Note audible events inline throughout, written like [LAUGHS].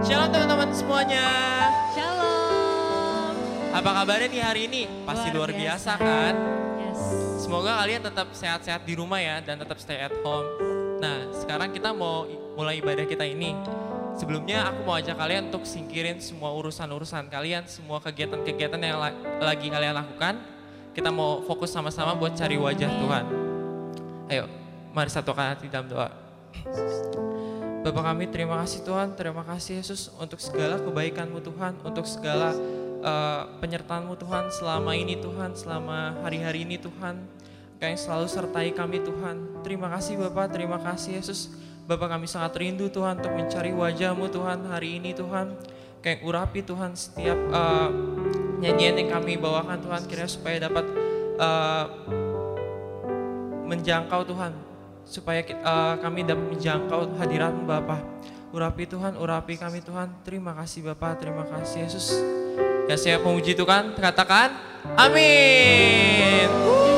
Shalom teman-teman semuanya. Shalom. Apa kabarnya nih hari ini? Pasti luar, Luar biasa. biasa. kan? Yes. Semoga kalian tetap sehat-sehat di rumah ya dan tetap stay at home. Nah, sekarang kita mau mulai ibadah kita ini. Sebelumnya aku mau ajak kalian untuk singkirin semua urusan-urusan kalian, semua kegiatan-kegiatan yang la- lagi kalian lakukan. Kita mau fokus sama-sama buat cari wajah Tuhan. Ayo, mari satukan hati dalam doa. Bapak kami terima kasih Tuhan, terima kasih Yesus untuk segala kebaikan-Mu Tuhan, untuk segala eh, penyertaan-Mu Tuhan selama ini Tuhan, selama hari-hari ini Tuhan. Yang selalu sertai kami Tuhan. Terima kasih Bapak, terima kasih Yesus. Bapak kami sangat rindu Tuhan untuk mencari wajah-Mu Tuhan hari ini Tuhan. Kayak urapi Tuhan setiap eh, nyanyian yang kami bawakan Tuhan kira supaya dapat eh, menjangkau Tuhan supaya ki- eh, kami dapat menjangkau hadirat Bapa. Urapi Tuhan, urapi kami Tuhan. Terima kasih Bapa, terima kasih Yesus. Ya siap memuji Tuhan, katakan amin.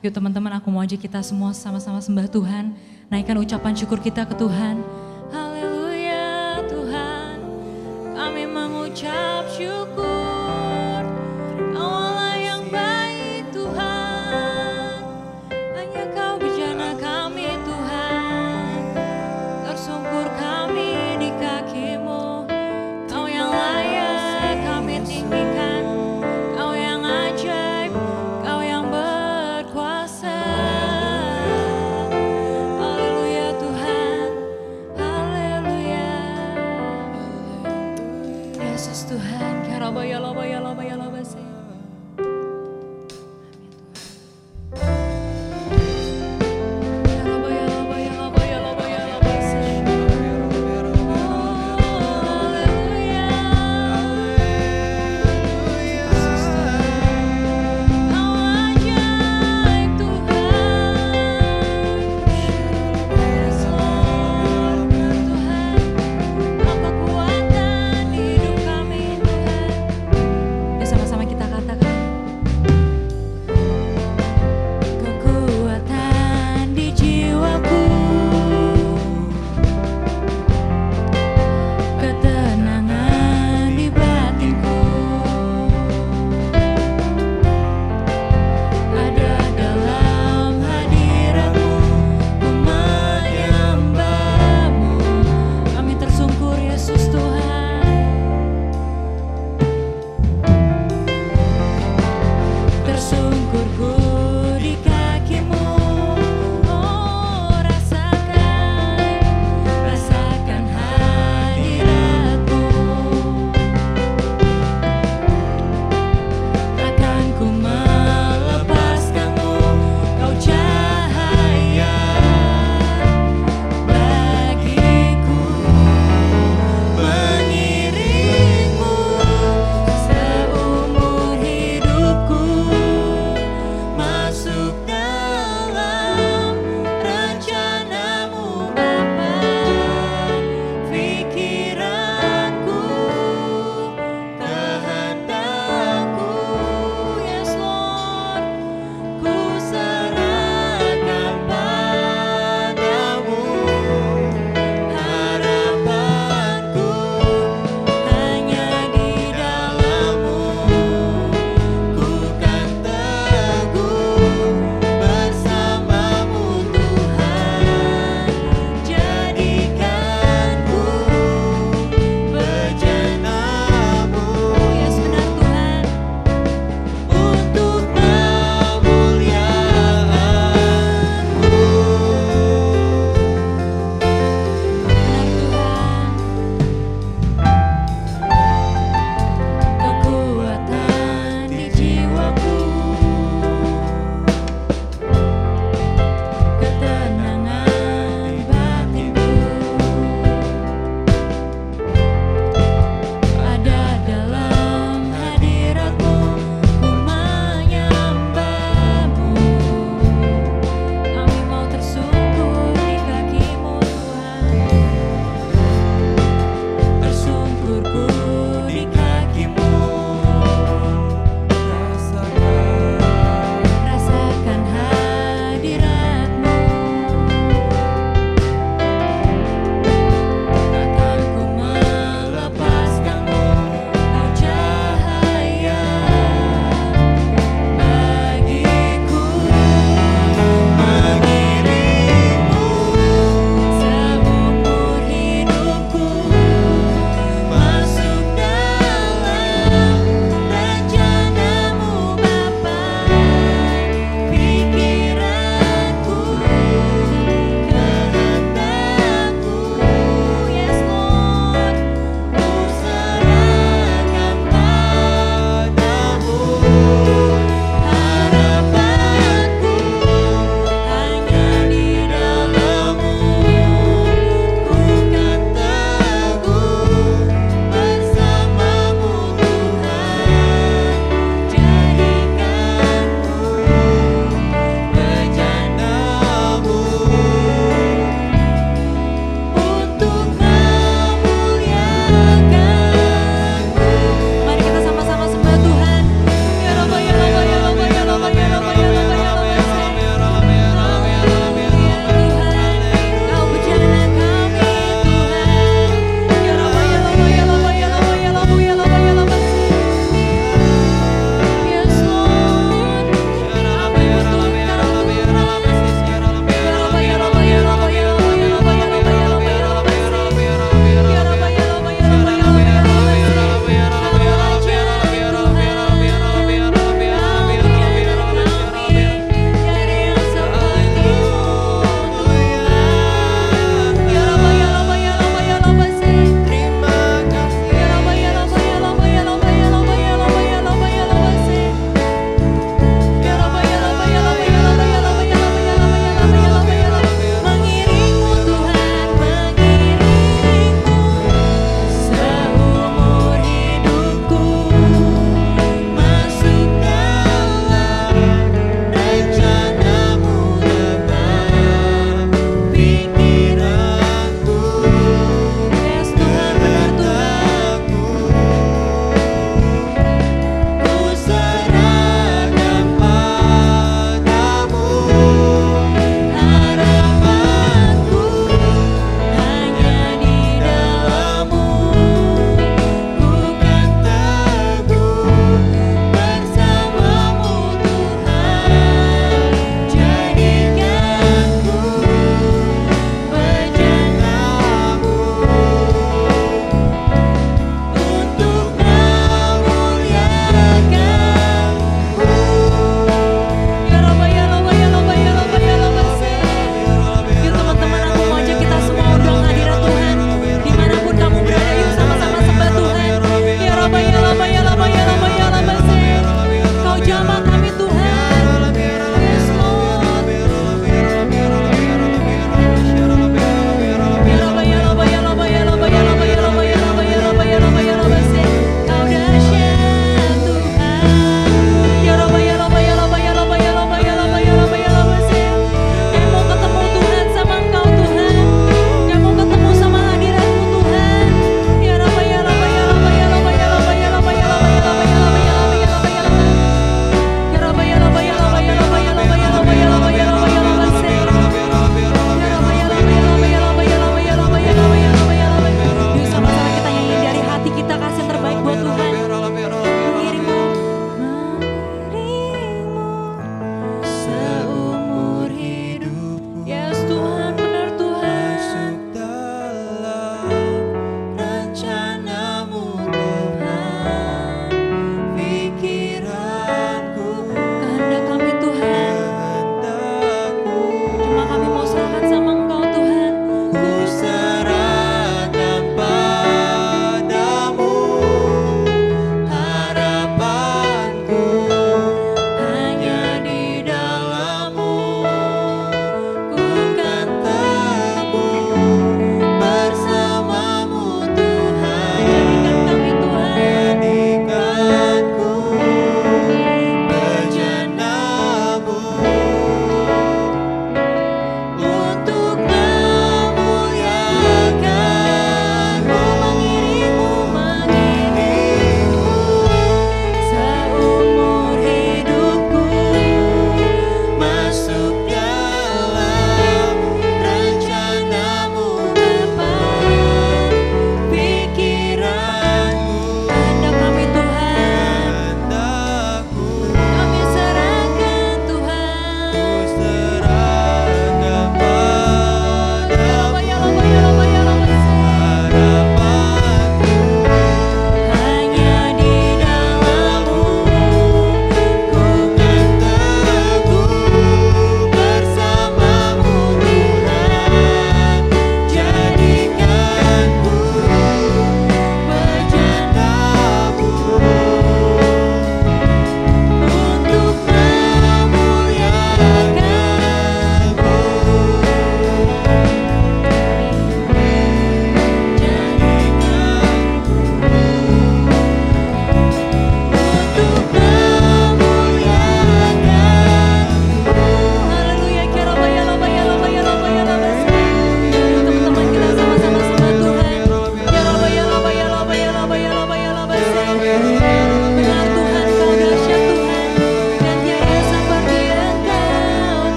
Yuk teman-teman aku mau aja kita semua sama-sama sembah Tuhan. Naikkan ucapan syukur kita ke Tuhan.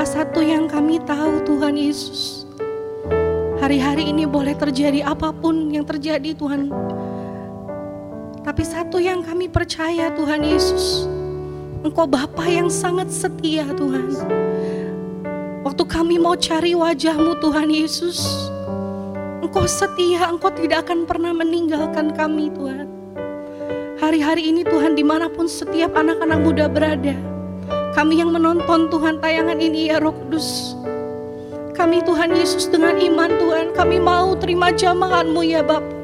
Bapak satu yang kami tahu Tuhan Yesus. Hari-hari ini boleh terjadi apa pun yang terjadi Tuhan. Tapi satu yang kami percaya Tuhan Yesus. Engkau Bapa yang sangat setia Tuhan. Waktu kami mau cari wajahmu Tuhan Yesus. Engkau setia, Engkau tidak akan pernah meninggalkan kami Tuhan. Hari-hari ini Tuhan di mana pun setiap anak-anak muda berada. Kami yang menonton Tuhan tayangan ini ya Roh Kudus. Kami Tuhan Yesus dengan iman Tuhan, kami mau terima jamahanmu ya Bapak.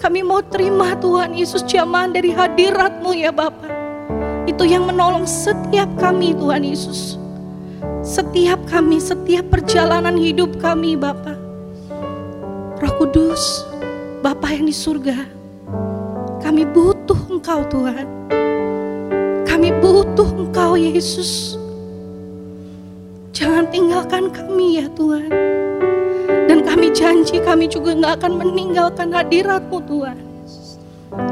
Kami mau terima Tuhan Yesus jamahan dari hadiratmu ya Bapak. Itu yang menolong setiap kami Tuhan Yesus. Setiap kami, setiap perjalanan hidup kami Bapak. Roh Kudus, Bapak yang di surga, kami butuh Engkau Tuhan. Kami butuh Engkau Yesus. Jangan tinggalkan kami ya Tuhan. Dan kami janji kami juga nggak akan meninggalkan hadiratmu Tuhan.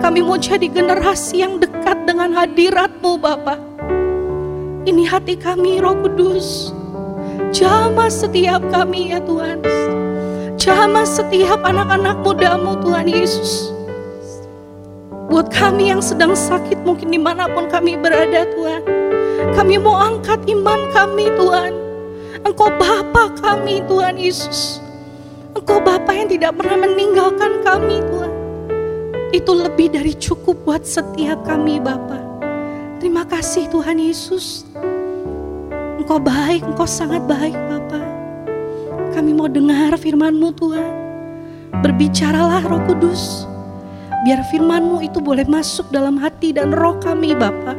Kami mau jadi generasi yang dekat dengan hadiratmu Bapak. Ini hati kami Roh Kudus. Jamah setiap kami ya Tuhan. Jamah setiap anak-anak mudamu Tuhan Yesus. Buat kami yang sedang sakit mungkin di mana pun kami berada Tuhan. Kami mau angkat iman kami Tuhan. Engkau Bapa kami Tuhan Yesus. Engkau Bapa yang tidak pernah meninggalkan kami Tuhan. Itu lebih dari cukup buat setiap kami Bapa. Terima kasih Tuhan Yesus. Engkau baik, Engkau sangat baik Bapa. Kami mau dengar firman-Mu Tuhan. Berbicaralah Roh Kudus. Biar firman-Mu itu boleh masuk dalam hati dan roh kami Bapa.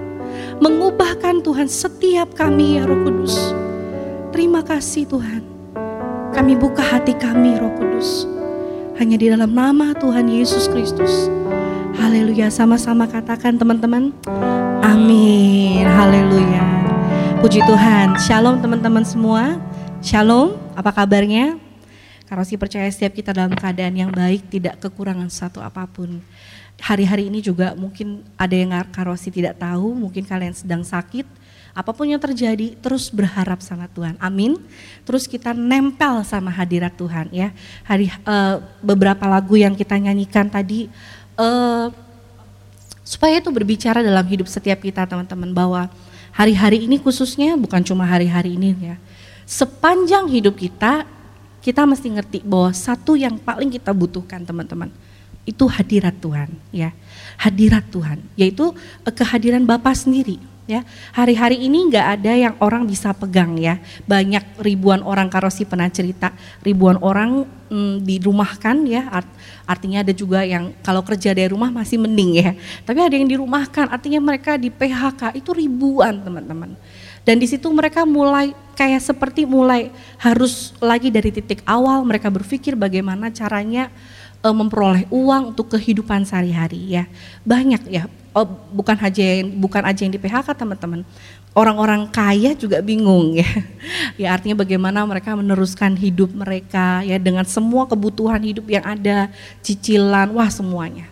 Mengubahkan Tuhan setiap kami ya Roh Kudus. Terima kasih Tuhan. Kami buka hati kami Roh Kudus. Hanya di dalam nama Tuhan Yesus Kristus. Haleluya. Sama-sama katakan teman-teman. Amin. Haleluya. Puji Tuhan. Shalom teman-teman semua. Shalom. Apa kabarnya? Karosi percaya setiap kita dalam keadaan yang baik, tidak kekurangan satu apa pun. Hari-hari ini juga mungkin ada yang Karosi tidak tahu, mungkin kalian sedang sakit, apa pun yang terjadi terus berharap sama Tuhan. Amin. Terus kita nempel sama hadirat Tuhan ya. Hari uh, beberapa lagu yang kita nyanyikan tadi uh, supaya itu berbicara dalam hidup setiap kita teman-teman bahwa hari-hari ini khususnya bukan cuma hari-hari ini ya. Sepanjang hidup kita kita mesti ngerti bahwa satu yang paling kita butuhkan teman-teman itu hadirat Tuhan ya. Hadirat Tuhan yaitu eh, kehadiran Bapa sendiri ya. Hari-hari ini nggak ada yang orang bisa pegang ya. Banyak ribuan orang karosi pernah cerita, ribuan orang mm, dirumahkan ya. Art, artinya ada juga yang kalau kerja dari rumah masih mending ya. Tapi ada yang dirumahkan, artinya mereka di PHK itu ribuan teman-teman. Dan di situ mereka mulai kayak seperti mulai harus lagi dari titik awal mereka berpikir bagaimana caranya uh, memperoleh uang untuk kehidupan sehari-hari ya. Banyak ya oh, bukan aja yang bukan aja yang di PHK teman-teman. Orang-orang kaya juga bingung ya. [LAUGHS] Ya artinya bagaimana mereka meneruskan hidup mereka ya dengan semua kebutuhan hidup yang ada, cicilan, wah semuanya.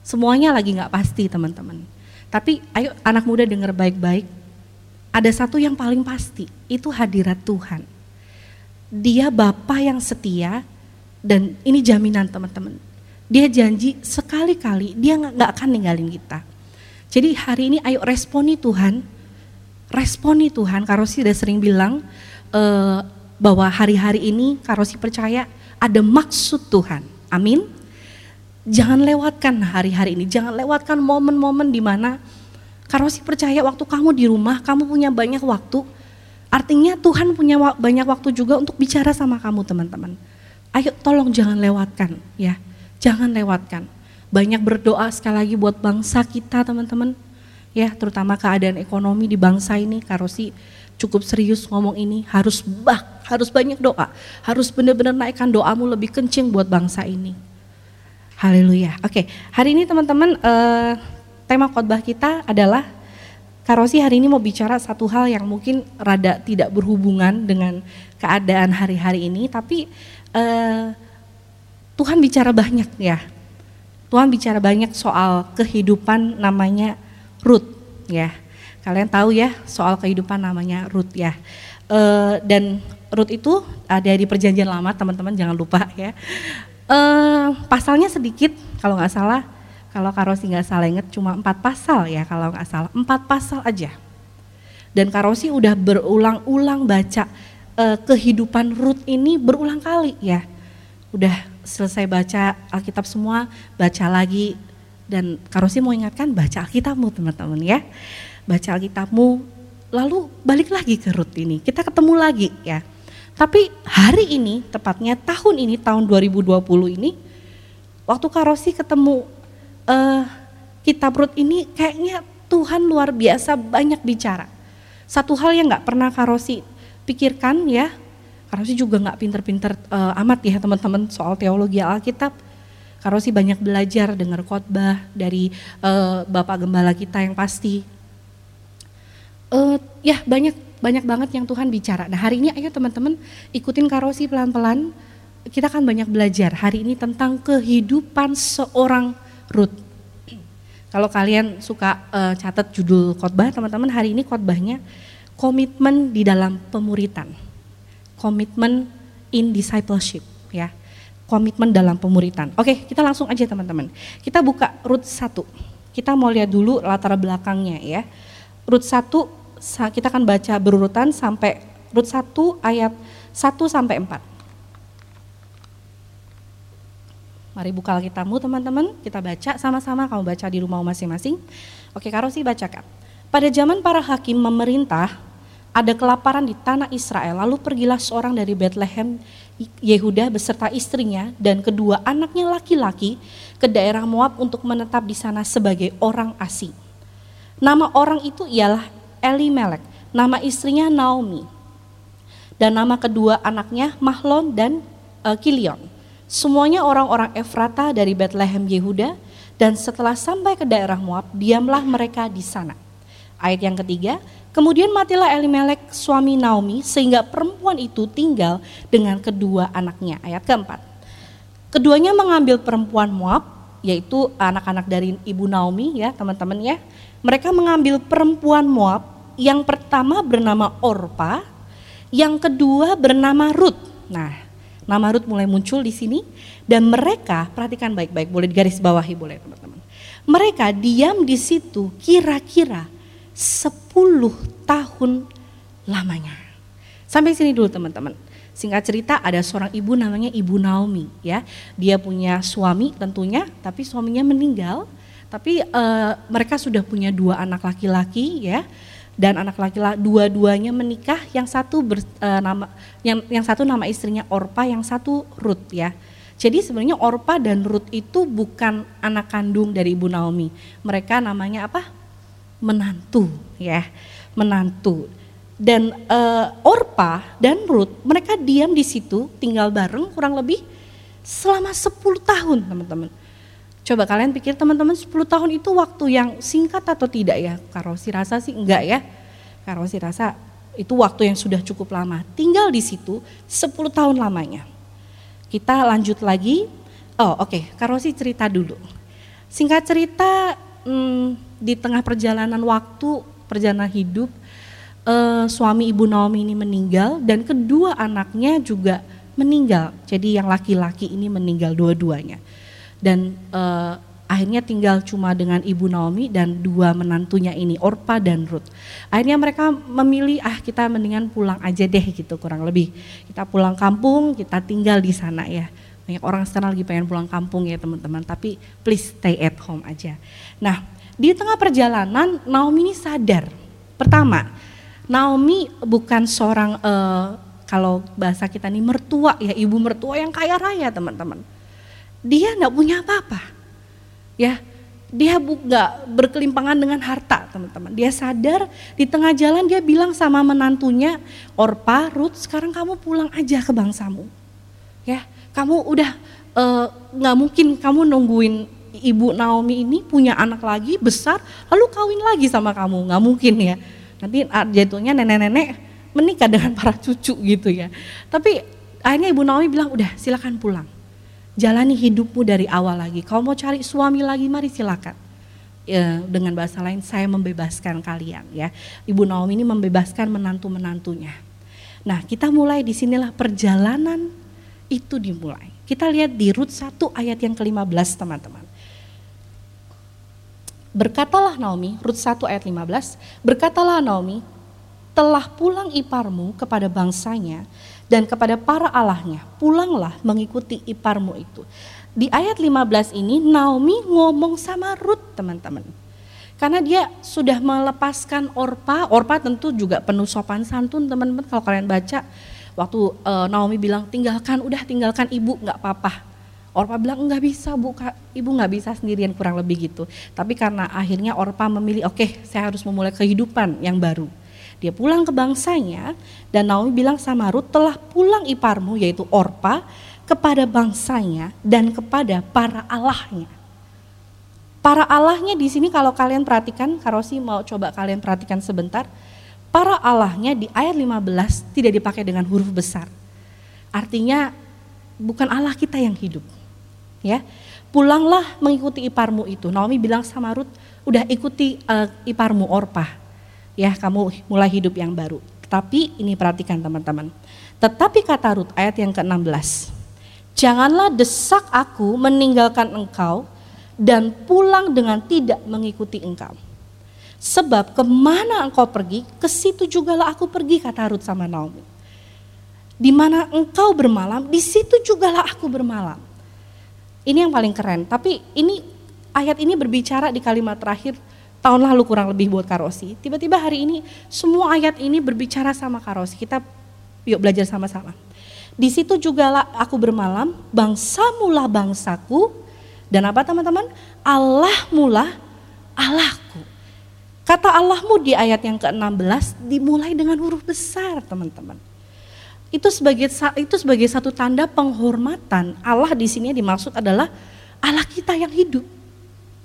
Semuanya lagi nggak pasti teman-teman. Tapi ayo anak muda dengar baik-baik. Ada satu yang paling pasti, itu hadirat Tuhan. Dia Bapa yang setia dan ini jaminan teman-teman. Dia janji sekali-kali dia nggak akan ninggalin kita. Jadi hari ini ayo responi Tuhan, responi Tuhan. Karosi udah sering bilang uh, bahwa hari-hari ini Karosi percaya ada maksud Tuhan. Amin. Jangan lewatkan hari-hari ini, jangan lewatkan momen-momen di mana Karosi percaya waktu kamu di rumah, kamu punya banyak waktu. Artinya Tuhan punya banyak waktu juga untuk bicara sama kamu teman-teman. Ayo tolong jangan lewatkan ya, jangan lewatkan banyak berdoa sekali lagi buat bangsa kita teman-teman. Ya terutama keadaan ekonomi di bangsa ini Karosi cukup serius ngomong ini harus bah, harus banyak doa. Harus benar-benar naikkan doamu lebih kencing buat bangsa ini. Haleluya. Oke, hari ini teman-teman uh, tema khotbah kita adalah Karosi hari ini mau bicara satu hal yang mungkin rada tidak berhubungan dengan keadaan hari-hari ini, tapi uh, Tuhan bicara banyak ya. Tuhan bicara banyak soal kehidupan namanya Ruth ya. Kalian tahu ya soal kehidupan namanya Ruth ya. E, dan Ruth itu ada di perjanjian lama teman-teman jangan lupa ya. E, pasalnya sedikit kalau nggak salah, kalau Karosi nggak salah ingat cuma empat pasal ya kalau nggak salah, empat pasal aja. Dan Karosi udah berulang-ulang baca e, kehidupan Ruth ini berulang kali ya. Udah selesai baca Alkitab semua, baca lagi dan Karosi mau ingatkan baca Alkitabmu teman-teman ya. Baca Alkitabmu lalu balik lagi ke Ruth ini. Kita ketemu lagi ya. Tapi hari ini, tepatnya tahun ini, tahun 2020 ini, waktu Karosi ketemu uh, kitab Ruth ini kayaknya Tuhan luar biasa banyak bicara. Satu hal yang gak pernah Karosi pikirkan ya, Karosi juga nggak pinter-pinter uh, amat ya teman-teman soal teologi Alkitab. Karosi banyak belajar dengar khotbah dari uh, Bapak Gembala kita yang pasti. Uh, ya banyak banyak banget yang Tuhan bicara. Nah hari ini ayo teman-teman ikutin Karosi pelan-pelan. Kita akan banyak belajar hari ini tentang kehidupan seorang Ruth. Kalau kalian suka uh, catat judul khotbah teman-teman hari ini khotbahnya komitmen di dalam pemuritan komitmen in discipleship ya. Komitmen dalam pemuritan. Oke, kita langsung aja teman-teman. Kita buka root 1. Kita mau lihat dulu latar belakangnya ya. Root 1 kita akan baca berurutan sampai root 1 ayat 1 sampai 4. Mari buka Alkitabmu teman-teman, kita baca sama-sama, kamu baca di rumah masing-masing. Oke, Karosi bacakan. Pada zaman para hakim memerintah, ada kelaparan di tanah Israel. Lalu pergilah seorang dari Bethlehem Yehuda beserta istrinya dan kedua anaknya laki-laki ke daerah Moab untuk menetap di sana sebagai orang asing. Nama orang itu ialah Elimelek, nama istrinya Naomi, dan nama kedua anaknya Mahlon dan uh, Kilion. Semuanya orang-orang Efrata dari Bethlehem Yehuda dan setelah sampai ke daerah Moab, diamlah mereka di sana. Ayat yang ketiga, Kemudian matilah Elimelek suami Naomi sehingga perempuan itu tinggal dengan kedua anaknya. Ayat keempat. Keduanya mengambil perempuan Moab yaitu anak-anak dari ibu Naomi ya teman-teman ya. Mereka mengambil perempuan Moab yang pertama bernama Orpa, yang kedua bernama Ruth. Nah, nama Ruth mulai muncul di sini dan mereka perhatikan baik-baik, boleh digaris bawahi boleh teman-teman. Mereka diam di situ kira-kira 10 tahun lamanya. Sampai sini dulu teman-teman. Singkat cerita ada seorang ibu namanya Ibu Naomi ya. Dia punya suami tentunya tapi suaminya meninggal. Tapi uh, mereka sudah punya dua anak laki-laki ya. Dan anak laki-laki dua-duanya menikah, yang satu ber, uh, nama yang yang satu nama istrinya Orpa, yang satu Ruth ya. Jadi sebenarnya Orpa dan Ruth itu bukan anak kandung dari Ibu Naomi. Mereka namanya apa? menantu ya, menantu. Dan uh, Orpa dan Ruth mereka diam di situ tinggal bareng kurang lebih selama 10 tahun teman-teman. Coba kalian pikir teman-teman 10 tahun itu waktu yang singkat atau tidak ya? Karosi rasa sih enggak ya. Karosi rasa itu waktu yang sudah cukup lama. Tinggal di situ 10 tahun lamanya. Kita lanjut lagi. Oh oke, okay. Karosi cerita dulu. Singkat cerita, hmm, di tengah perjalanan waktu, perjalanan hidup, eh, suami ibu Naomi ini meninggal dan kedua anaknya juga meninggal. Jadi yang laki-laki ini meninggal dua-duanya. Dan eh, akhirnya tinggal cuma dengan ibu Naomi dan dua menantunya ini, Orpa dan Ruth. Akhirnya mereka memilih, ah kita mendingan pulang aja deh gitu kurang lebih. Kita pulang kampung, kita tinggal di sana ya. Banyak orang sekarang lagi pengen pulang kampung ya teman-teman, tapi please stay at home aja. Nah di tengah perjalanan Naomi ini sadar. Pertama, Naomi bukan seorang uh, kalau bahasa kita nih mertua ya, ibu mertua yang kaya raya teman-teman. Dia enggak punya apa-apa. Ya, dia nggak berkelimpangan dengan harta teman-teman. Dia sadar di tengah jalan dia bilang sama menantunya, Orpa, Ruth, sekarang kamu pulang aja ke bangsamu. Ya, kamu udah eh, nggak uh, mungkin kamu nungguin ibu Naomi ini punya anak lagi besar, lalu kawin lagi sama kamu, nggak mungkin ya. Nanti jatuhnya nenek-nenek menikah dengan para cucu gitu ya. Tapi akhirnya ibu Naomi bilang udah silakan pulang. Jalani hidupmu dari awal lagi. Kalau mau cari suami lagi, mari silakan. Ya, dengan bahasa lain, saya membebaskan kalian ya. Ibu Naomi ini membebaskan menantu-menantunya. Nah, kita mulai di sinilah perjalanan itu dimulai. Kita lihat di Rut 1 ayat yang ke-15 teman-teman. Berkatalah Naomi, Rut 1 ayat 15, berkatalah Naomi, telah pulang iparmu kepada bangsanya dan kepada para allahnya, pulanglah mengikuti iparmu itu. Di ayat 15 ini Naomi ngomong sama Ruth teman-teman. Karena dia sudah melepaskan Orpa, Orpa tentu juga penuh sopan santun teman-teman kalau kalian baca. Waktu uh, Naomi bilang tinggalkan, udah tinggalkan ibu nggak apa-apa. Orpa bilang nggak bisa bu, ibu nggak bisa sendirian kurang lebih gitu. Tapi karena akhirnya Orpa memilih, oke okay, saya harus memulai kehidupan yang baru. Dia pulang ke bangsanya dan Naomi bilang sama Ruth telah pulang iparmu yaitu Orpa kepada bangsanya dan kepada para allahnya. Para allahnya di sini kalau kalian perhatikan, Karosi mau coba kalian perhatikan sebentar. Para allahnya di ayat 15 tidak dipakai dengan huruf besar. Artinya bukan Allah kita yang hidup. Ya, pulanglah mengikuti iparmu itu. Naomi bilang sama Ruth, udah ikuti uh, iparmu Orpa ya kamu mulai hidup yang baru. Tapi ini perhatikan teman-teman. Tetapi kata Rut ayat yang ke-16. Janganlah desak aku meninggalkan engkau dan pulang dengan tidak mengikuti engkau. Sebab ke mana engkau pergi, ke situ jugalah aku pergi kata Rut sama Naomi. Di mana engkau bermalam, di situ jugalah aku bermalam. Ini yang paling keren. Tapi ini ayat ini berbicara di kalimat terakhir tahun lalu kurang lebih buat Karosi. Tiba-tiba hari ini semua ayat ini berbicara sama Karosi. Kita yuk belajar sama-sama. Di situ juga aku bermalam, bangsa mula bangsaku, dan apa teman-teman? Allah mula Allahku. Kata Allahmu di ayat yang ke-16 dimulai dengan huruf besar teman-teman. Itu sebagai itu sebagai satu tanda penghormatan. Allah di sini dimaksud adalah Allah kita yang hidup.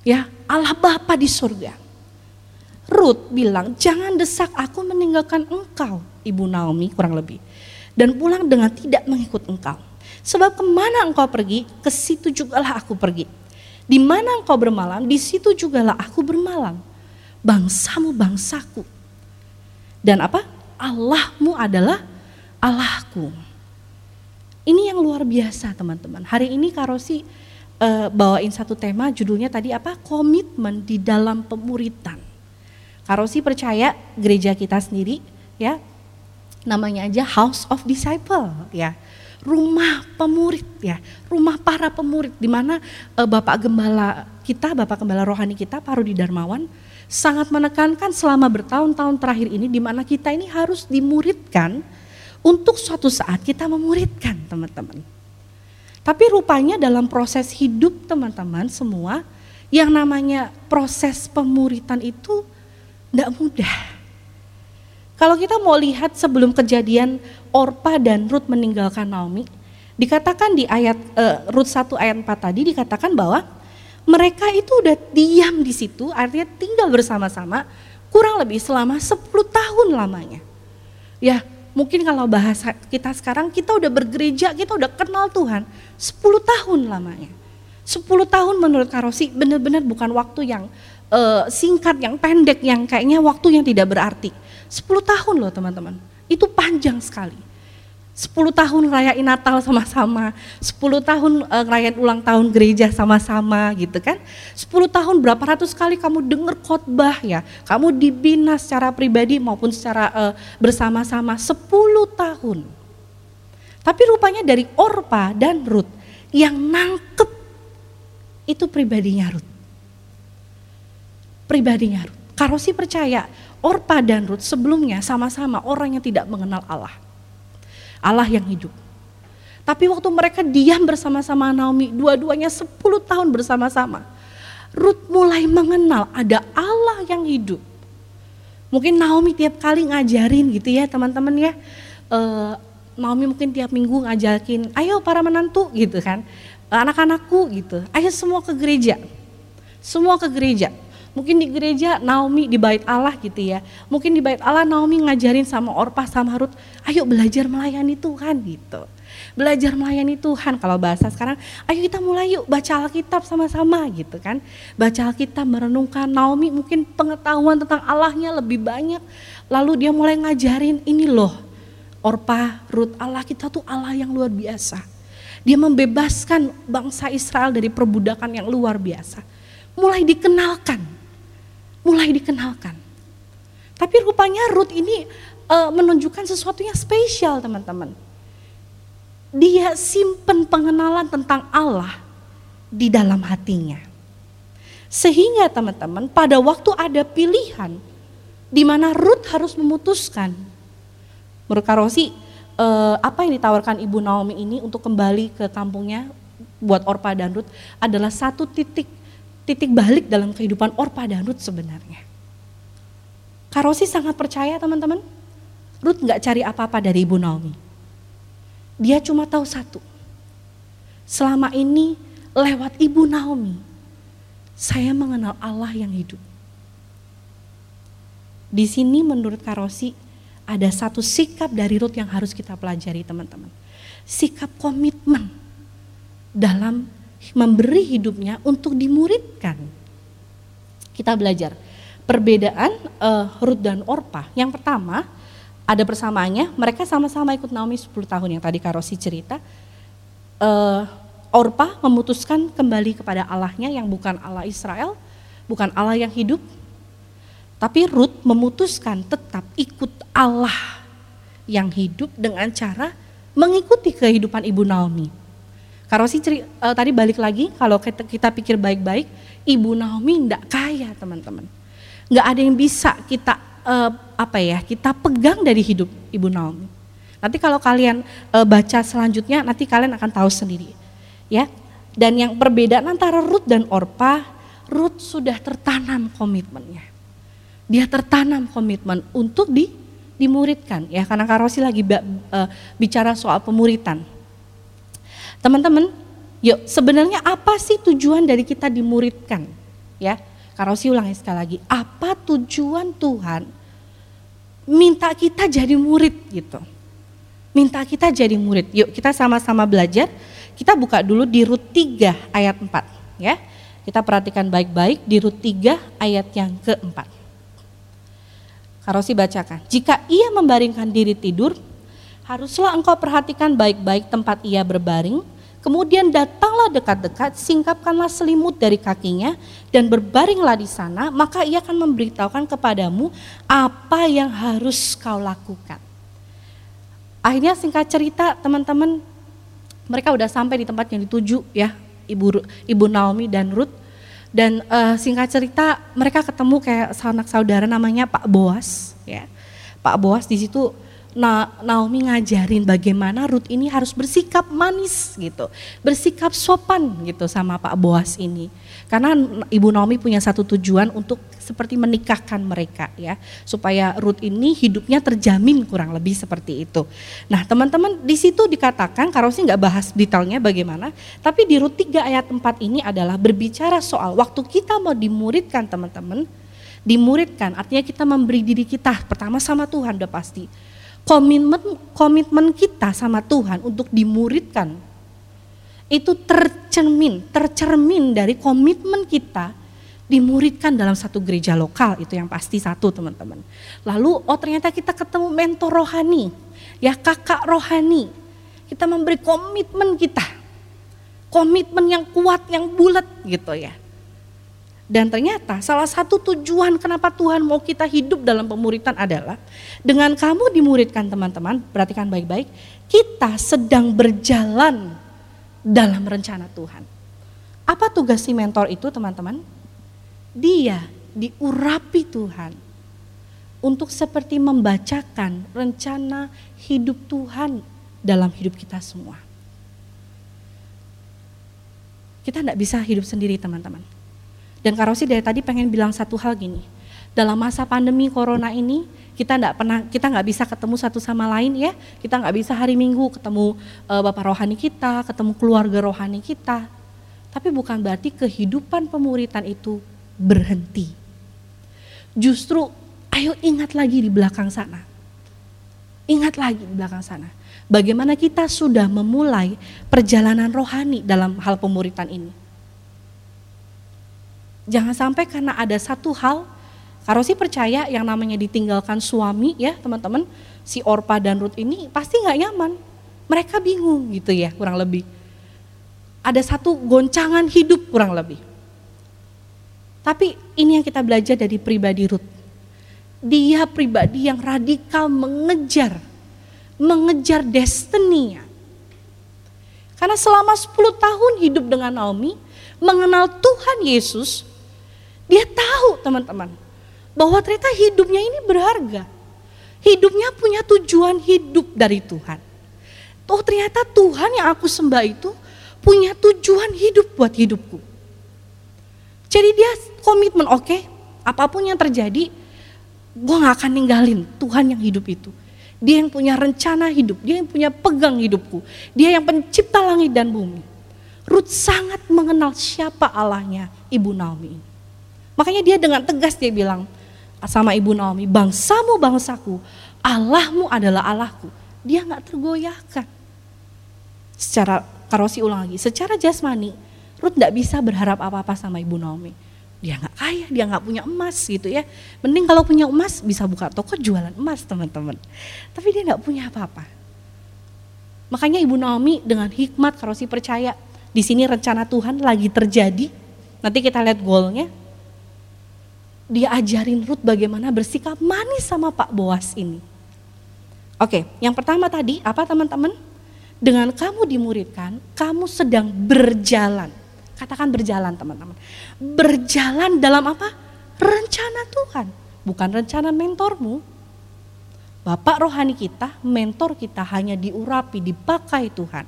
Ya, Allah Bapa di surga. Ruth bilang, jangan desak aku meninggalkan engkau, Ibu Naomi kurang lebih. Dan pulang dengan tidak mengikut engkau. Sebab ke mana engkau pergi, ke situ jugalah aku pergi. Di mana engkau bermalam, di situ jugalah aku bermalam. Bangsamu bangsaku. Dan apa? Allahmu adalah Allahku. Ini yang luar biasa teman-teman. Hari ini Karosi uh, bawain satu tema judulnya tadi apa? Komitmen di dalam pemuritan. Karosi percaya gereja kita sendiri ya. Namanya aja House of Disciple ya. Rumah pemurid ya. Rumah para pemurid di mana uh, Bapak Gembala kita Bapak Gembala rohani kita Parudi Darmawan sangat menekankan selama bertahun-tahun terakhir ini di mana kita ini harus dimuridkan untuk suatu saat kita memuridkan teman-teman. Tapi rupanya dalam proses hidup teman-teman semua yang namanya proses pemuritan itu tidak mudah. Kalau kita mau lihat sebelum kejadian Orpa dan Ruth meninggalkan Naomi, dikatakan di ayat uh, Rut 1 ayat 4 tadi dikatakan bahwa mereka itu udah diam di situ, artinya tinggal bersama-sama kurang lebih selama 10 tahun lamanya. Ya, mungkin kalau bahasa kita sekarang kita udah bergereja, kita udah kenal Tuhan 10 tahun lamanya. 10 tahun menurut Karosi benar-benar bukan waktu yang uh, singkat, yang pendek, yang kayaknya waktu yang tidak berarti. 10 tahun loh teman-teman, itu panjang sekali. 10 tahun ngerayain Natal sama-sama, 10 tahun uh, ngerayain ulang tahun gereja sama-sama gitu kan. 10 tahun berapa ratus kali kamu dengar khotbah ya, kamu dibina secara pribadi maupun secara uh, bersama-sama 10 tahun. Tapi rupanya dari Orpa dan Ruth yang nangkep itu pribadinya Ruth pribadinya Ruth. Karosi percaya Orpa dan Ruth sebelumnya sama-sama orang yang tidak mengenal Allah. Allah yang hidup. Tapi waktu mereka diam bersama-sama Naomi, dua-duanya 10 tahun bersama-sama. Ruth mulai mengenal ada Allah yang hidup. Mungkin Naomi tiap kali ngajarin gitu ya teman-teman ya. Uh, Naomi mungkin tiap minggu ngajakin, ayo para menantu gitu kan. Anak-anakku gitu, ayo semua ke gereja. Semua ke gereja Mungkin di gereja Naomi di bait Allah gitu ya. Mungkin di bait Allah Naomi ngajarin sama Orpa sama Ruth, ayo belajar melayani Tuhan gitu. belajar melayani Tuhan. Kalau bahasa sekarang, ayo kita mulai yuk baca Alkitab sama-sama gitu kan. Baca Alkitab, merenungkan Naomi mungkin pengetahuan tentang Allahnya lebih banyak. Lalu dia mulai ngajarin ini loh, Orpa, Ruth, Allah kita tuh Allah yang luar biasa. Dia membebaskan bangsa Israel dari perbudakan yang luar biasa. Mulai dikenalkan, mulai dikenalkan. Tapi rupanya Ruth ini uh, menunjukkan sesuatu yang spesial teman-teman. Dia simpen pengenalan tentang Allah di dalam hatinya. Sehingga teman-teman pada waktu ada pilihan di mana Ruth harus memutuskan. Menurut Karosi, eh, apa yang ditawarkan Ibu Naomi ini untuk kembali ke kampungnya buat Orpa dan Ruth adalah satu titik titik balik dalam kehidupan Orpa dan Ruth sebenarnya. Karosi sangat percaya teman-teman Ruth nggak cari apa-apa dari Ibu Naomi. Dia cuma tahu satu. Selama ini lewat Ibu Naomi, saya mengenal Allah yang hidup. Di sini menurut Karosi ada satu sikap dari Ruth yang harus kita pelajari teman-teman. Sikap komitmen dalam memberi hidupnya untuk dimuridkan. Kita belajar perbedaan uh, Ruth dan Orpa. Yang pertama, ada persamaannya, mereka sama-sama ikut Naomi 10 tahun yang tadi Karosi cerita. Uh, Orpa memutuskan kembali kepada Allahnya yang bukan Allah Israel, bukan Allah yang hidup. Tapi Ruth memutuskan tetap ikut Allah yang hidup dengan cara mengikuti kehidupan Ibu Naomi. Karosi ceri, uh, tadi balik lagi, kalau kita, kita pikir baik-baik, Ibu Naomi tidak kaya teman-teman. Nggak ada yang bisa kita uh, apa ya kita pegang dari hidup Ibu Naomi. Nanti kalau kalian uh, baca selanjutnya nanti kalian akan tahu sendiri. Ya. Dan yang perbedaan antara Ruth dan Orpa, Ruth sudah tertanam komitmennya. Dia tertanam komitmen untuk di dimuridkan ya karena Karosi lagi bicara soal pemuritan. Teman-teman, yuk sebenarnya apa sih tujuan dari kita dimuridkan? Ya, Karosi ulangi sekali lagi, apa tujuan Tuhan minta kita jadi murid gitu. Minta kita jadi murid. Yuk kita sama-sama belajar. Kita buka dulu di Rut 3 ayat 4 ya. Kita perhatikan baik-baik di Rut 3 ayat yang keempat. Karosi bacakan. Jika ia membaringkan diri tidur, haruslah engkau perhatikan baik-baik tempat ia berbaring Kemudian datanglah dekat-dekat, singkapkanlah selimut dari kakinya dan berbaringlah di sana, maka ia akan memberitahukan kepadamu apa yang harus kau lakukan. Akhirnya singkat cerita teman-teman, mereka udah sampai di tempat yang dituju ya, Ibu Ibu Naomi dan Ruth. Dan uh, singkat cerita mereka ketemu kayak sanak saudara namanya Pak Boas ya. Pak Boas di situ Na Naomi ngajarin bagaimana Ruth ini harus bersikap manis gitu, bersikap sopan gitu sama Pak Boas ini. Karena Ibu Naomi punya satu tujuan untuk seperti menikahkan mereka ya, supaya Ruth ini hidupnya terjamin kurang lebih seperti itu. Nah teman-teman di situ dikatakan, kalau sih nggak bahas detailnya bagaimana, tapi di Ruth 3 ayat 4 ini adalah berbicara soal waktu kita mau dimuridkan teman-teman, dimuridkan artinya kita memberi diri kita pertama sama Tuhan udah pasti komitmen komitmen kita sama Tuhan untuk dimuridkan itu tercermin, tercermin dari komitmen kita dimuridkan dalam satu gereja lokal itu yang pasti satu teman-teman. Lalu oh ternyata kita ketemu mentor rohani, ya kakak rohani. Kita memberi komitmen kita, komitmen yang kuat, yang bulat gitu ya. Dan ternyata salah satu tujuan kenapa Tuhan mau kita hidup dalam pemuritan adalah dengan kamu dimuridkan teman-teman, perhatikan baik-baik, kita sedang berjalan dalam rencana Tuhan. Apa tugas si mentor itu teman-teman? Dia diurapi Tuhan untuk seperti membacakan rencana hidup Tuhan dalam hidup kita semua. Kita tidak bisa hidup sendiri teman-teman dan Karosi dari tadi pengen bilang satu hal gini, dalam masa pandemi corona ini kita nggak pernah kita nggak bisa ketemu satu sama lain ya. Kita nggak bisa hari minggu ketemu uh, bapak rohani kita ketemu keluarga rohani kita. Tapi bukan berarti kehidupan pemuritan itu berhenti. Justru ayo ingat lagi di belakang sana. Ingat lagi di belakang sana. Bagaimana kita sudah memulai perjalanan rohani dalam hal pemuritan ini. Jangan sampai karena ada satu hal, Karosi percaya yang namanya ditinggalkan suami ya teman-teman, si Orpa dan Ruth ini pasti nggak nyaman. Mereka bingung gitu ya kurang lebih. Ada satu goncangan hidup kurang lebih. Tapi ini yang kita belajar dari pribadi Ruth dia pribadi yang radikal mengejar, mengejar destininya. Karena selama 10 tahun hidup dengan Naomi, mengenal Tuhan Yesus, dia tahu teman-teman, bahwa ternyata hidupnya ini berharga. Hidupnya punya tujuan hidup dari Tuhan. Oh ternyata Tuhan yang aku sembah itu punya tujuan hidup buat hidupku. Jadi dia komitmen, oke, okay, apa pun yang terjadi, gue gak akan ninggalin Tuhan yang hidup itu. Dia yang punya rencana hidup, dia yang punya pegang hidupku. Dia yang pencipta langit dan bumi. Ruth sangat mengenal siapa Allahnya Ibu Naomi. Makanya dia dengan tegas dia bilang sama Ibu Naomi, bangsamu bangsaku, Allahmu adalah Allahku. Dia gak tergoyahkan. Secara karosi ulang lagi, secara jasmani, Ruth gak bisa berharap apa-apa sama Ibu Naomi dia nggak kaya, dia nggak punya emas gitu ya. Mending kalau punya emas bisa buka toko jualan emas teman-teman. Tapi dia nggak punya apa-apa. Makanya Ibu Naomi dengan hikmat kalau si percaya di sini rencana Tuhan lagi terjadi. Nanti kita lihat golnya. Dia ajarin Ruth bagaimana bersikap manis sama Pak Boas ini. Oke, yang pertama tadi apa teman-teman? Dengan kamu dimuridkan, kamu sedang berjalan Katakan berjalan teman-teman. Berjalan dalam apa? Rencana Tuhan. Bukan rencana mentormu. Bapak rohani kita, mentor kita hanya diurapi, dipakai Tuhan.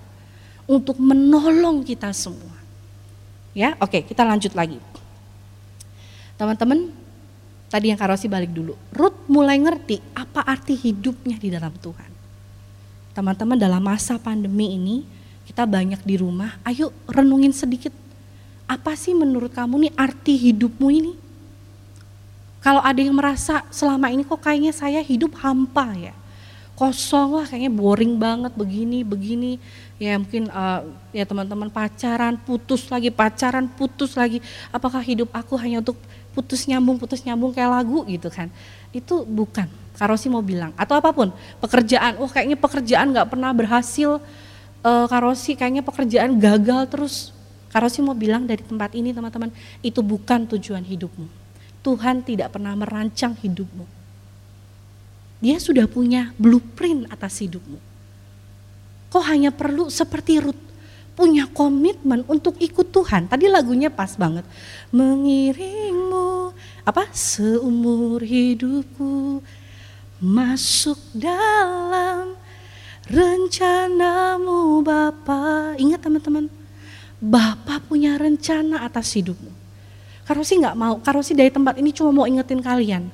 Untuk menolong kita semua. Ya, oke kita lanjut lagi. Teman-teman, tadi yang Karosi balik dulu. Ruth mulai ngerti apa arti hidupnya di dalam Tuhan. Teman-teman dalam masa pandemi ini, kita banyak di rumah, ayo renungin sedikit apa sih menurut kamu nih arti hidupmu ini? Kalau ada yang merasa selama ini kok kayaknya saya hidup hampa ya, kosong lah kayaknya boring banget begini begini ya mungkin uh, ya teman-teman pacaran putus lagi pacaran putus lagi apakah hidup aku hanya untuk putus nyambung putus nyambung kayak lagu gitu kan itu bukan Karosi mau bilang atau apa pun pekerjaan oh kayaknya pekerjaan nggak pernah berhasil uh, Karosi kayaknya pekerjaan gagal terus Karosi mau bilang dari tempat ini teman-teman, itu bukan tujuan hidupmu. Tuhan tidak pernah merancang hidupmu. Dia sudah punya blueprint atas hidupmu. Kau hanya perlu seperti Ruth, punya komitmen untuk ikut Tuhan. Tadi lagunya pas banget. Mengiringmu, apa? Seumur hidupku masuk dalam rencanamu Bapa. Ingat teman-teman, Bapak punya rencana atas hidupmu. Karosi nggak mau, Karosi dari tempat ini cuma mau ingetin kalian.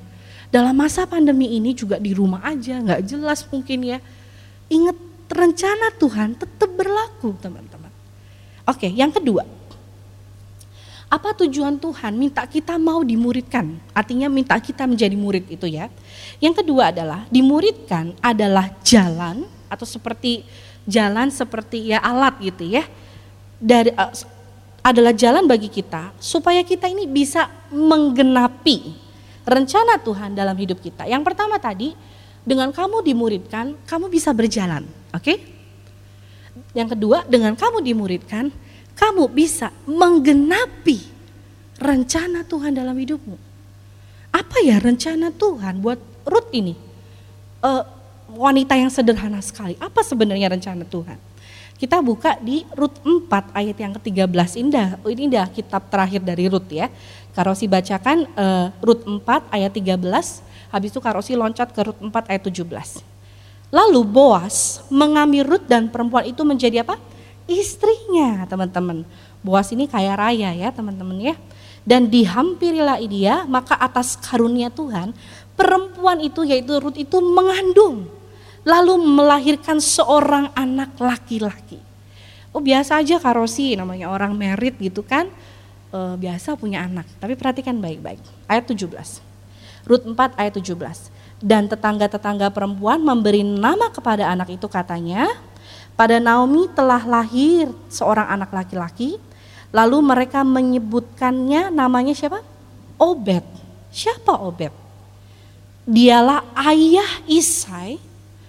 Dalam masa pandemi ini juga di rumah aja, nggak jelas mungkin ya. Ingat rencana Tuhan tetap berlaku teman-teman. Oke, yang kedua. Apa tujuan Tuhan minta kita mau dimuridkan? Artinya minta kita menjadi murid itu ya. Yang kedua adalah dimuridkan adalah jalan atau seperti jalan seperti ya alat gitu ya dari uh, adalah jalan bagi kita supaya kita ini bisa menggenapi rencana Tuhan dalam hidup kita. Yang pertama tadi, dengan kamu dimuridkan, kamu bisa berjalan, oke? Okay? Yang kedua, dengan kamu dimuridkan, kamu bisa menggenapi rencana Tuhan dalam hidupmu. Apa ya rencana Tuhan buat Ruth ini? Uh, wanita yang sederhana sekali. Apa sebenarnya rencana Tuhan? Kita buka di Rut 4 ayat yang ke-13 indah. Ini indah kitab terakhir dari Rut ya. Karosi bacakan uh, Rut 4 ayat 13, habis itu Karosi loncat ke Rut 4 ayat 17. Lalu Boas mengambil Rut dan perempuan itu menjadi apa? Istrinya teman-teman. Boas ini kaya raya ya teman-teman ya. Dan dihampirilah dia, maka atas karunia Tuhan, perempuan itu yaitu Rut itu mengandung lalu melahirkan seorang anak laki-laki. Oh biasa aja karosi namanya orang merit gitu kan, e, biasa punya anak. Tapi perhatikan baik-baik, ayat 17. Rut 4 ayat 17. dan tetangga-tetangga perempuan memberi nama kepada anak itu katanya, pada Naomi telah lahir seorang anak laki-laki, lalu mereka menyebutkannya namanya siapa? Obed. Siapa Obed? Dialah ayah Isai.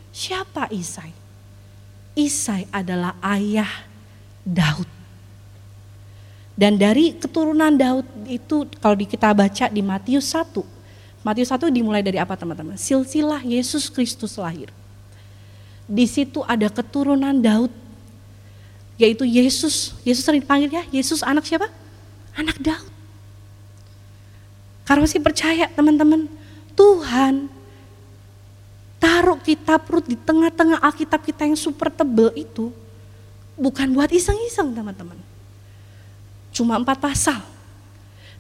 Siapa Isai? Isai adalah ayah Daud. Dan dari keturunan Daud itu kalau kita baca di Matius 1, Matius 1 dimulai dari apa teman-teman? Silsilah Yesus Kristus lahir. Di situ ada keturunan Daud, yaitu Yesus. Yesus sering dipanggil ya, Yesus anak siapa? Anak Daud. Karena sih percaya teman-teman, Tuhan taruh kitab Rut di tengah-tengah Alkitab kita yang super tebel itu bukan buat iseng-iseng teman-teman. Cuma empat pasal.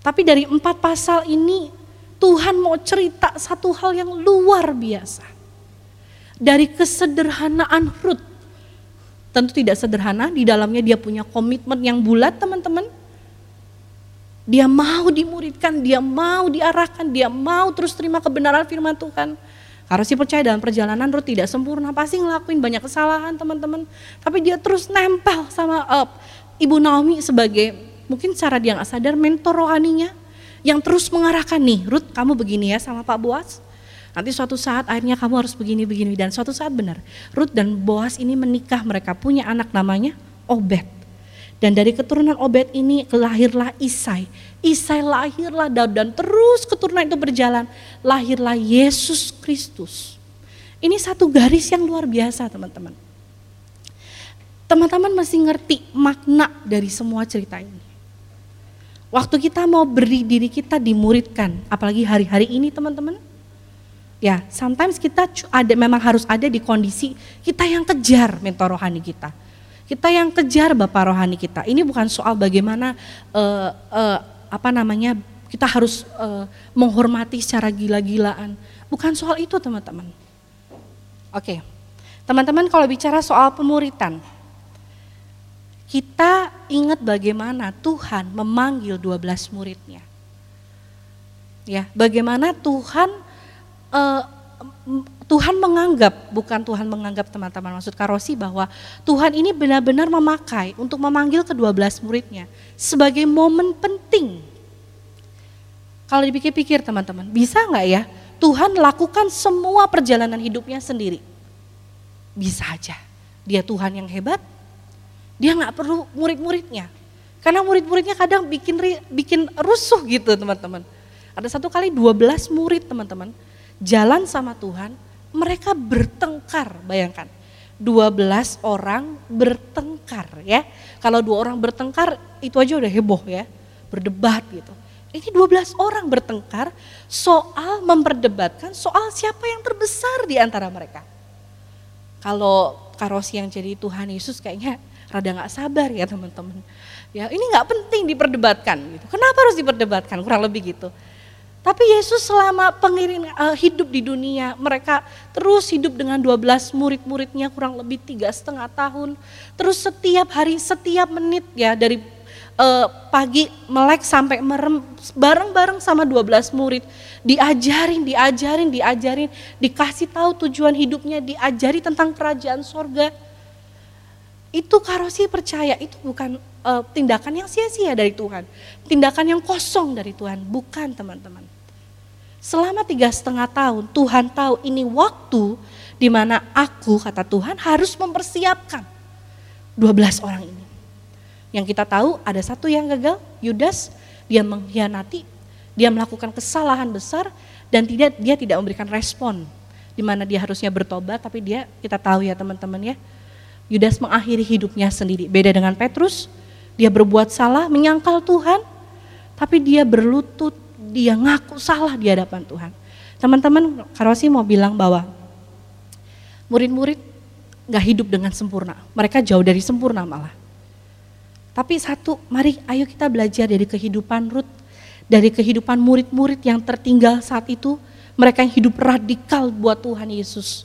Tapi dari empat pasal ini Tuhan mau cerita satu hal yang luar biasa. Dari kesederhanaan Ruth. Tentu tidak sederhana, di dalamnya dia punya komitmen yang bulat teman-teman. Dia mau dimuridkan, dia mau diarahkan, dia mau terus terima kebenaran firman Tuhan. Karena si percaya dalam perjalanan Ruth tidak sempurna, pasti ngelakuin banyak kesalahan teman-teman. Tapi dia terus nempel sama uh, Ibu Naomi sebagai mungkin cara dia nggak sadar mentor rohaninya yang terus mengarahkan nih, Ruth kamu begini ya sama Pak Boas. Nanti suatu saat akhirnya kamu harus begini-begini dan suatu saat benar. Ruth dan Boas ini menikah, mereka punya anak namanya Obed. Dan dari keturunan Obed ini lahirlah Isai. Isai lahirlah Daud dan terus keturunan itu berjalan. Lahirlah Yesus Kristus. Ini satu garis yang luar biasa teman-teman. Teman-teman masih ngerti makna dari semua cerita ini. Waktu kita mau beri diri kita dimuridkan, apalagi hari-hari ini teman-teman. Ya, sometimes kita ada memang harus ada di kondisi kita yang kejar mentor rohani kita. Kita yang kejar bapak rohani kita. Ini bukan soal bagaimana uh, uh, apa namanya kita harus uh, menghormati secara gila-gilaan. Bukan soal itu teman-teman. Oke, teman-teman kalau bicara soal pemuritan, kita ingat bagaimana Tuhan memanggil 12 muridnya. Ya, bagaimana Tuhan uh, Tuhan menganggap, bukan Tuhan menganggap teman-teman maksud Karosi bahwa Tuhan ini benar-benar memakai untuk memanggil ke-12 muridnya sebagai momen penting. Kalau dipikir-pikir teman-teman, bisa nggak ya Tuhan lakukan semua perjalanan hidupnya sendiri? Bisa aja. Dia Tuhan yang hebat, dia nggak perlu murid-muridnya. Karena murid-muridnya kadang bikin bikin rusuh gitu teman-teman. Ada satu kali 12 murid teman-teman jalan sama Tuhan, mereka bertengkar, bayangkan. 12 orang bertengkar ya. Kalau dua orang bertengkar itu aja udah heboh ya, berdebat gitu. Ini 12 orang bertengkar soal memperdebatkan soal siapa yang terbesar di antara mereka. Kalau Karosi yang jadi Tuhan Yesus kayaknya rada nggak sabar ya teman-teman. Ya ini nggak penting diperdebatkan. Gitu. Kenapa harus diperdebatkan? Kurang lebih gitu. Tapi Yesus selama pengiring uh, hidup di dunia, mereka terus hidup dengan 12 murid-muridnya kurang lebih tiga setengah tahun. Terus setiap hari, setiap menit ya dari uh, pagi melek sampai merem bareng-bareng sama 12 murid. Diajarin, diajarin, diajarin, dikasih tahu tujuan hidupnya, diajari tentang kerajaan sorga itu Karosi percaya itu bukan uh, tindakan yang sia-sia dari Tuhan. Tindakan yang kosong dari Tuhan, bukan teman-teman. Selama tiga setengah tahun Tuhan tahu ini waktu di mana aku kata Tuhan harus mempersiapkan 12 orang ini. Yang kita tahu ada satu yang gagal, Yudas, dia mengkhianati, dia melakukan kesalahan besar dan tidak dia tidak memberikan respon di mana dia harusnya bertobat tapi dia kita tahu ya teman-teman ya Yudas mengakhiri hidupnya sendiri. Beda dengan Petrus, dia berbuat salah, menyangkal Tuhan, tapi dia berlutut, dia ngaku salah di hadapan Tuhan. Teman-teman, Karosi mau bilang bahwa murid-murid gak hidup dengan sempurna. Mereka jauh dari sempurna malah. Tapi satu, mari ayo kita belajar dari kehidupan Ruth, dari kehidupan murid-murid yang tertinggal saat itu, mereka yang hidup radikal buat Tuhan Yesus.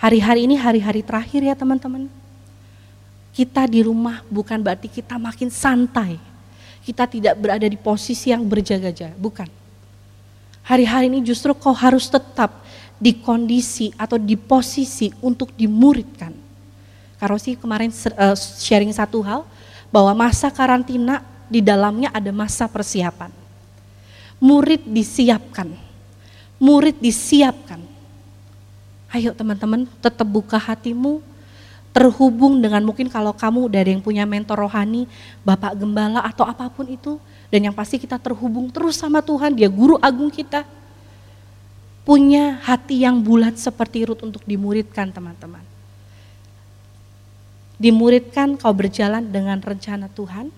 Hari-hari ini hari-hari terakhir ya teman-teman. Kita di rumah bukan berarti kita makin santai. Kita tidak berada di posisi yang berjaga-jaga, bukan. Hari-hari ini justru kau harus tetap di kondisi atau di posisi untuk dimuridkan. Karosi kemarin uh, sharing satu hal bahwa masa karantina di dalamnya ada masa persiapan. Murid disiapkan. Murid disiapkan. Ayo teman-teman tetap buka hatimu, terhubung dengan mungkin kalau kamu dari yang punya mentor rohani, Bapak Gembala atau apa pun itu, dan yang pasti kita terhubung terus sama Tuhan, dia guru agung kita. Punya hati yang bulat seperti Rut untuk dimuridkan teman-teman. Dimuridkan kau berjalan dengan rencana Tuhan.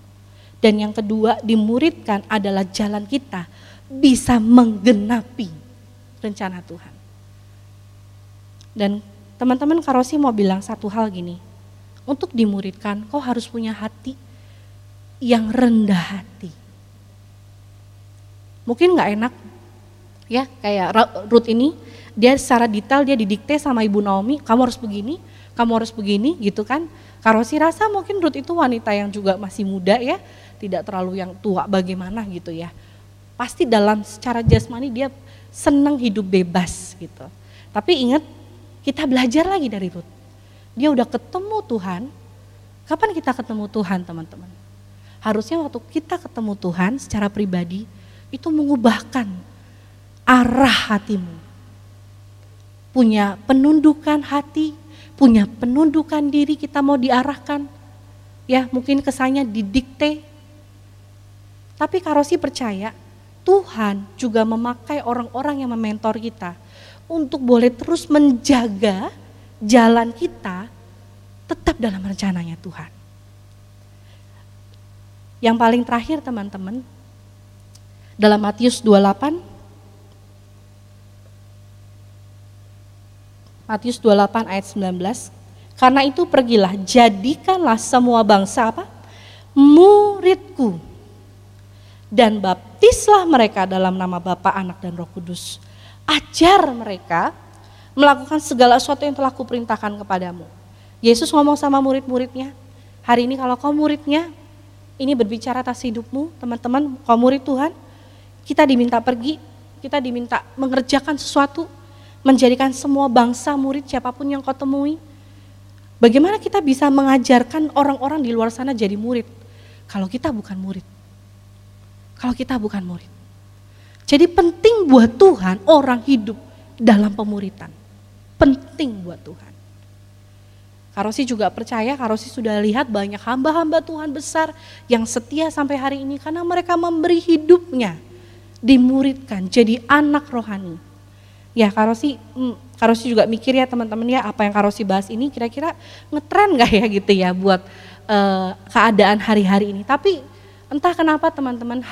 Dan yang kedua dimuridkan adalah jalan kita bisa menggenapi rencana Tuhan. Dan teman-teman Karosi mau bilang satu hal gini, untuk dimuridkan kau harus punya hati yang rendah hati. Mungkin nggak enak ya kayak Ruth ini dia secara detail dia didikte sama Ibu Naomi, kamu harus begini, kamu harus begini gitu kan. Karosi rasa mungkin Ruth itu wanita yang juga masih muda ya, tidak terlalu yang tua bagaimana gitu ya. Pasti dalam secara jasmani dia senang hidup bebas gitu. Tapi ingat kita belajar lagi dari Ruth. Dia udah ketemu Tuhan. Kapan kita ketemu Tuhan teman-teman? Harusnya waktu kita ketemu Tuhan secara pribadi itu mengubahkan arah hatimu. Punya penundukan hati, punya penundukan diri kita mau diarahkan. Ya mungkin kesannya didikte. Tapi Karosi percaya Tuhan juga memakai orang-orang yang mementor kita untuk boleh terus menjaga jalan kita tetap dalam rencananya Tuhan. Yang paling terakhir teman-teman, dalam Matius 28, Matius 28 ayat 19, karena itu pergilah, jadikanlah semua bangsa apa? Muridku. Dan baptislah mereka dalam nama Bapa, Anak, dan Roh Kudus ajar mereka melakukan segala sesuatu yang telah kuperintahkan kepadamu. Yesus ngomong sama murid-muridnya, hari ini kalau kau muridnya, ini berbicara atas hidupmu, teman-teman, kau murid Tuhan, kita diminta pergi, kita diminta mengerjakan sesuatu, menjadikan semua bangsa murid siapa pun yang kau temui. Bagaimana kita bisa mengajarkan orang-orang di luar sana jadi murid, kalau kita bukan murid? Kalau kita bukan murid. Jadi penting buat Tuhan orang hidup dalam pemuritan. Penting buat Tuhan. Karosi juga percaya, Karosi sudah lihat banyak hamba-hamba Tuhan besar yang setia sampai hari ini karena mereka memberi hidupnya dimuridkan jadi anak rohani. Ya Karosi, hmm, Karosi juga mikir ya teman-teman ya apa yang Karosi bahas ini kira-kira ngetren gak ya gitu ya buat uh, keadaan hari-hari ini. Tapi entah kenapa teman-teman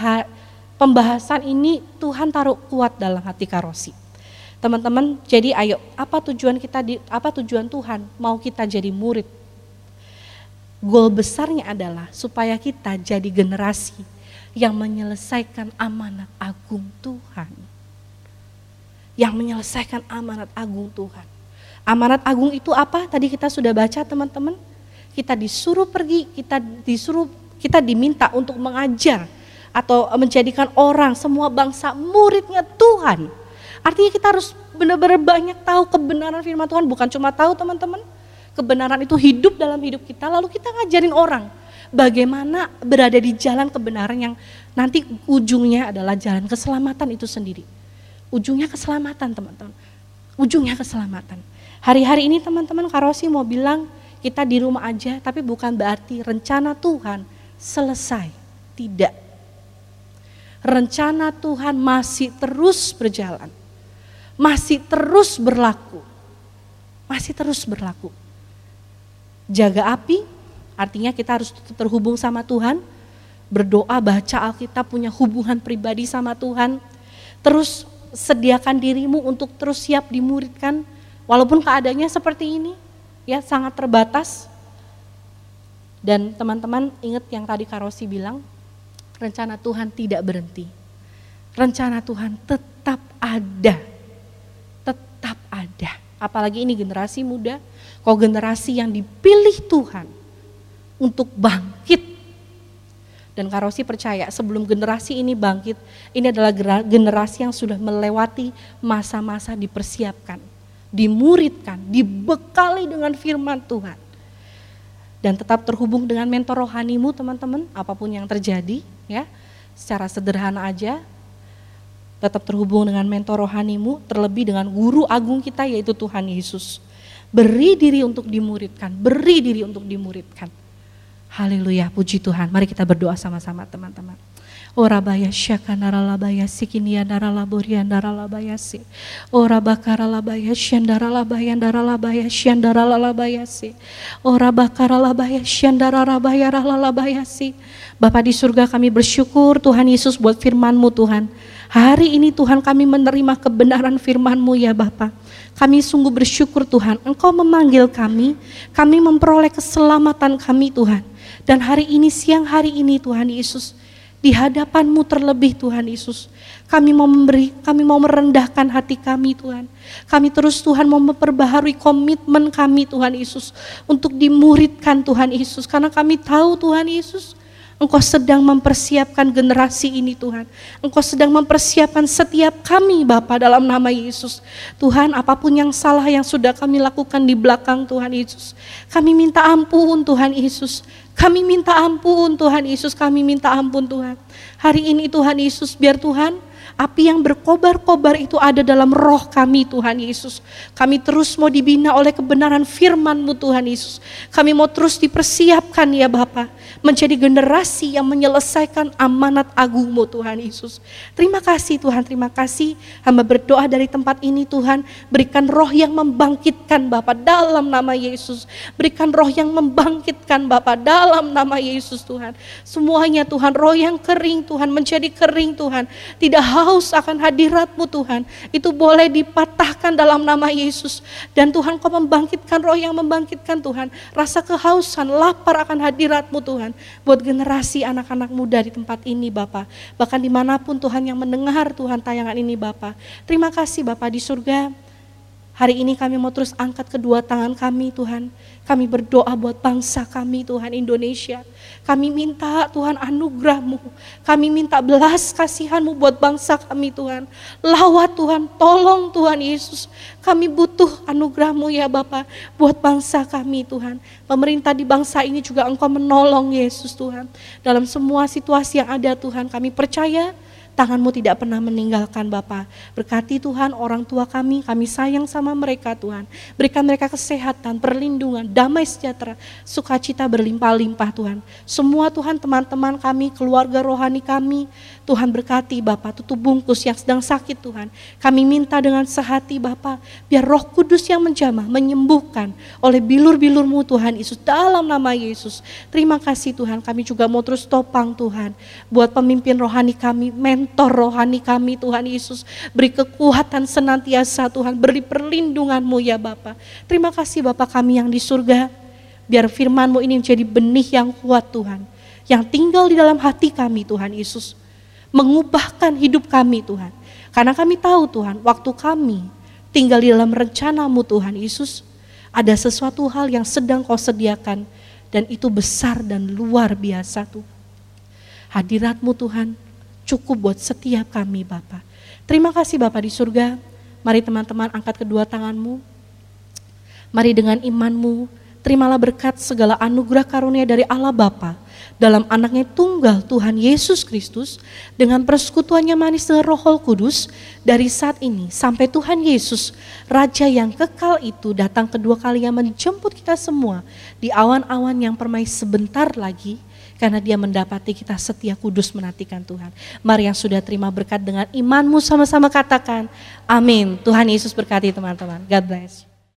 pembahasan ini Tuhan taruh kuat dalam hati Karosi. Teman-teman, jadi ayo, apa tujuan kita di apa tujuan Tuhan mau kita jadi murid? Goal besarnya adalah supaya kita jadi generasi yang menyelesaikan amanat agung Tuhan. Yang menyelesaikan amanat agung Tuhan. Amanat agung itu apa? Tadi kita sudah baca teman-teman. Kita disuruh pergi, kita disuruh kita diminta untuk mengajar atau menjadikan orang semua bangsa muridnya Tuhan. Artinya kita harus benar-benar banyak tahu kebenaran firman Tuhan, bukan cuma tahu teman-teman. Kebenaran itu hidup dalam hidup kita, lalu kita ngajarin orang bagaimana berada di jalan kebenaran yang nanti ujungnya adalah jalan keselamatan itu sendiri. Ujungnya keselamatan teman-teman. Ujungnya keselamatan. Hari-hari ini teman-teman Karosi mau bilang kita di rumah aja, tapi bukan berarti rencana Tuhan selesai. Tidak rencana Tuhan masih terus berjalan. Masih terus berlaku. Masih terus berlaku. Jaga api, artinya kita harus terhubung sama Tuhan. Berdoa, baca Alkitab, punya hubungan pribadi sama Tuhan. Terus sediakan dirimu untuk terus siap dimuridkan. Walaupun keadaannya seperti ini, ya sangat terbatas. Dan teman-teman ingat yang tadi Karosi bilang, rencana Tuhan tidak berhenti. Rencana Tuhan tetap ada. Tetap ada. Apalagi ini generasi muda, kok generasi yang dipilih Tuhan untuk bangkit. Dan Karosi percaya sebelum generasi ini bangkit, ini adalah generasi yang sudah melewati masa-masa dipersiapkan, dimuridkan, dibekali dengan firman Tuhan. Dan tetap terhubung dengan mentor rohanimu teman-teman, apa pun yang terjadi ya. Secara sederhana aja, tetap terhubung dengan mentor rohanimu, terlebih dengan guru agung kita yaitu Tuhan Yesus. Beri diri untuk dimuridkan, beri diri untuk dimuridkan. Haleluya, puji Tuhan. Mari kita berdoa sama-sama teman-teman. Ora baya syakandara labaya sikinia dara laboria dara labaya si. Ora bakara labaya syandara labaya dara labaya syandara labaya si. Ora bakara labaya syandara labaya labaya si. Bapak di surga kami bersyukur Tuhan Yesus buat firman-Mu Tuhan. Hari ini Tuhan kami menerima kebenaran firman-Mu ya Bapak. Kami sungguh bersyukur Tuhan, Engkau memanggil kami, kami memperoleh keselamatan kami Tuhan. Dan hari ini, siang hari ini Tuhan Yesus, di hadapanmu terlebih Tuhan Yesus. Kami mau memberi, kami mau merendahkan hati kami Tuhan. Kami terus Tuhan mau memperbaharui komitmen kami Tuhan Yesus. Untuk dimuridkan Tuhan Yesus. Karena kami tahu Tuhan Yesus, Engkau sedang mempersiapkan generasi ini Tuhan. Engkau sedang mempersiapkan setiap kami Bapa dalam nama Yesus. Tuhan apa pun yang salah yang sudah kami lakukan di belakang Tuhan Yesus. Kami minta ampun Tuhan Yesus. Kami minta ampun Tuhan Yesus. Kami minta ampun Tuhan. Hari ini Tuhan Yesus biar Tuhan api yang berkobar-kobar itu ada dalam roh kami Tuhan Yesus. Kami terus mau dibina oleh kebenaran firman-Mu Tuhan Yesus. Kami mau terus dipersiapkan ya Bapak menjadi generasi yang menyelesaikan amanat agungmu Tuhan Yesus. Terima kasih Tuhan, terima kasih. Hamba berdoa dari tempat ini Tuhan, berikan roh yang membangkitkan Bapak dalam nama Yesus. Berikan roh yang membangkitkan Bapak dalam nama Yesus Tuhan. Semuanya Tuhan, roh yang kering Tuhan, menjadi kering Tuhan. Tidak haus akan hadiratmu Tuhan, itu boleh dipatahkan dalam nama Yesus. Dan Tuhan kau membangkitkan roh yang membangkitkan Tuhan, rasa kehausan, lapar akan hadiratmu Tuhan. Buat generasi anak-anak muda di tempat ini Bapak, bahkan di mana pun Tuhan yang mendengar Tuhan tayangan ini Bapak. Terima kasih Bapak di surga, Hari ini kami mau terus angkat kedua tangan kami Tuhan. Kami berdoa buat bangsa kami Tuhan Indonesia. Kami minta Tuhan anugerahmu. Kami minta belas kasihanmu buat bangsa kami Tuhan. Lawat Tuhan, tolong Tuhan Yesus. Kami butuh anugerahmu ya Bapak buat bangsa kami Tuhan. Pemerintah di bangsa ini juga engkau menolong Yesus Tuhan. Dalam semua situasi yang ada Tuhan kami percaya tanganmu tidak pernah meninggalkan Bapak. Berkati Tuhan orang tua kami, kami sayang sama mereka Tuhan. Berikan mereka kesehatan, perlindungan, damai sejahtera, sukacita berlimpah-limpah Tuhan. Semua Tuhan teman-teman kami, keluarga rohani kami, Tuhan berkati Bapak, tutup bungkus yang sedang sakit Tuhan. Kami minta dengan sehati Bapak, biar roh kudus yang menjamah, menyembuhkan oleh bilur-bilurmu Tuhan Yesus, dalam nama Yesus. Terima kasih Tuhan, kami juga mau terus topang Tuhan, buat pemimpin rohani kami, men mentor rohani kami Tuhan Yesus. Beri kekuatan senantiasa Tuhan, beri perlindunganmu ya Bapak. Terima kasih Bapak kami yang di surga. Biar firmanmu ini menjadi benih yang kuat Tuhan. Yang tinggal di dalam hati kami Tuhan Yesus. Mengubahkan hidup kami Tuhan. Karena kami tahu Tuhan, waktu kami tinggal di dalam rencanamu Tuhan Yesus, ada sesuatu hal yang sedang kau sediakan dan itu besar dan luar biasa Tuhan. Hadiratmu Tuhan, cukup buat setiap kami Bapak. Terima kasih Bapak di surga. Mari teman-teman angkat kedua tanganmu. Mari dengan imanmu, terimalah berkat segala anugerah karunia dari Allah Bapa dalam anaknya tunggal Tuhan Yesus Kristus dengan persekutuannya manis dengan roh kudus dari saat ini sampai Tuhan Yesus Raja yang kekal itu datang kedua kalinya menjemput kita semua di awan-awan yang permai sebentar lagi karena dia mendapati kita setia kudus menantikan Tuhan. Mari yang sudah terima berkat dengan imanmu sama-sama katakan amin. Tuhan Yesus berkati teman-teman. God bless.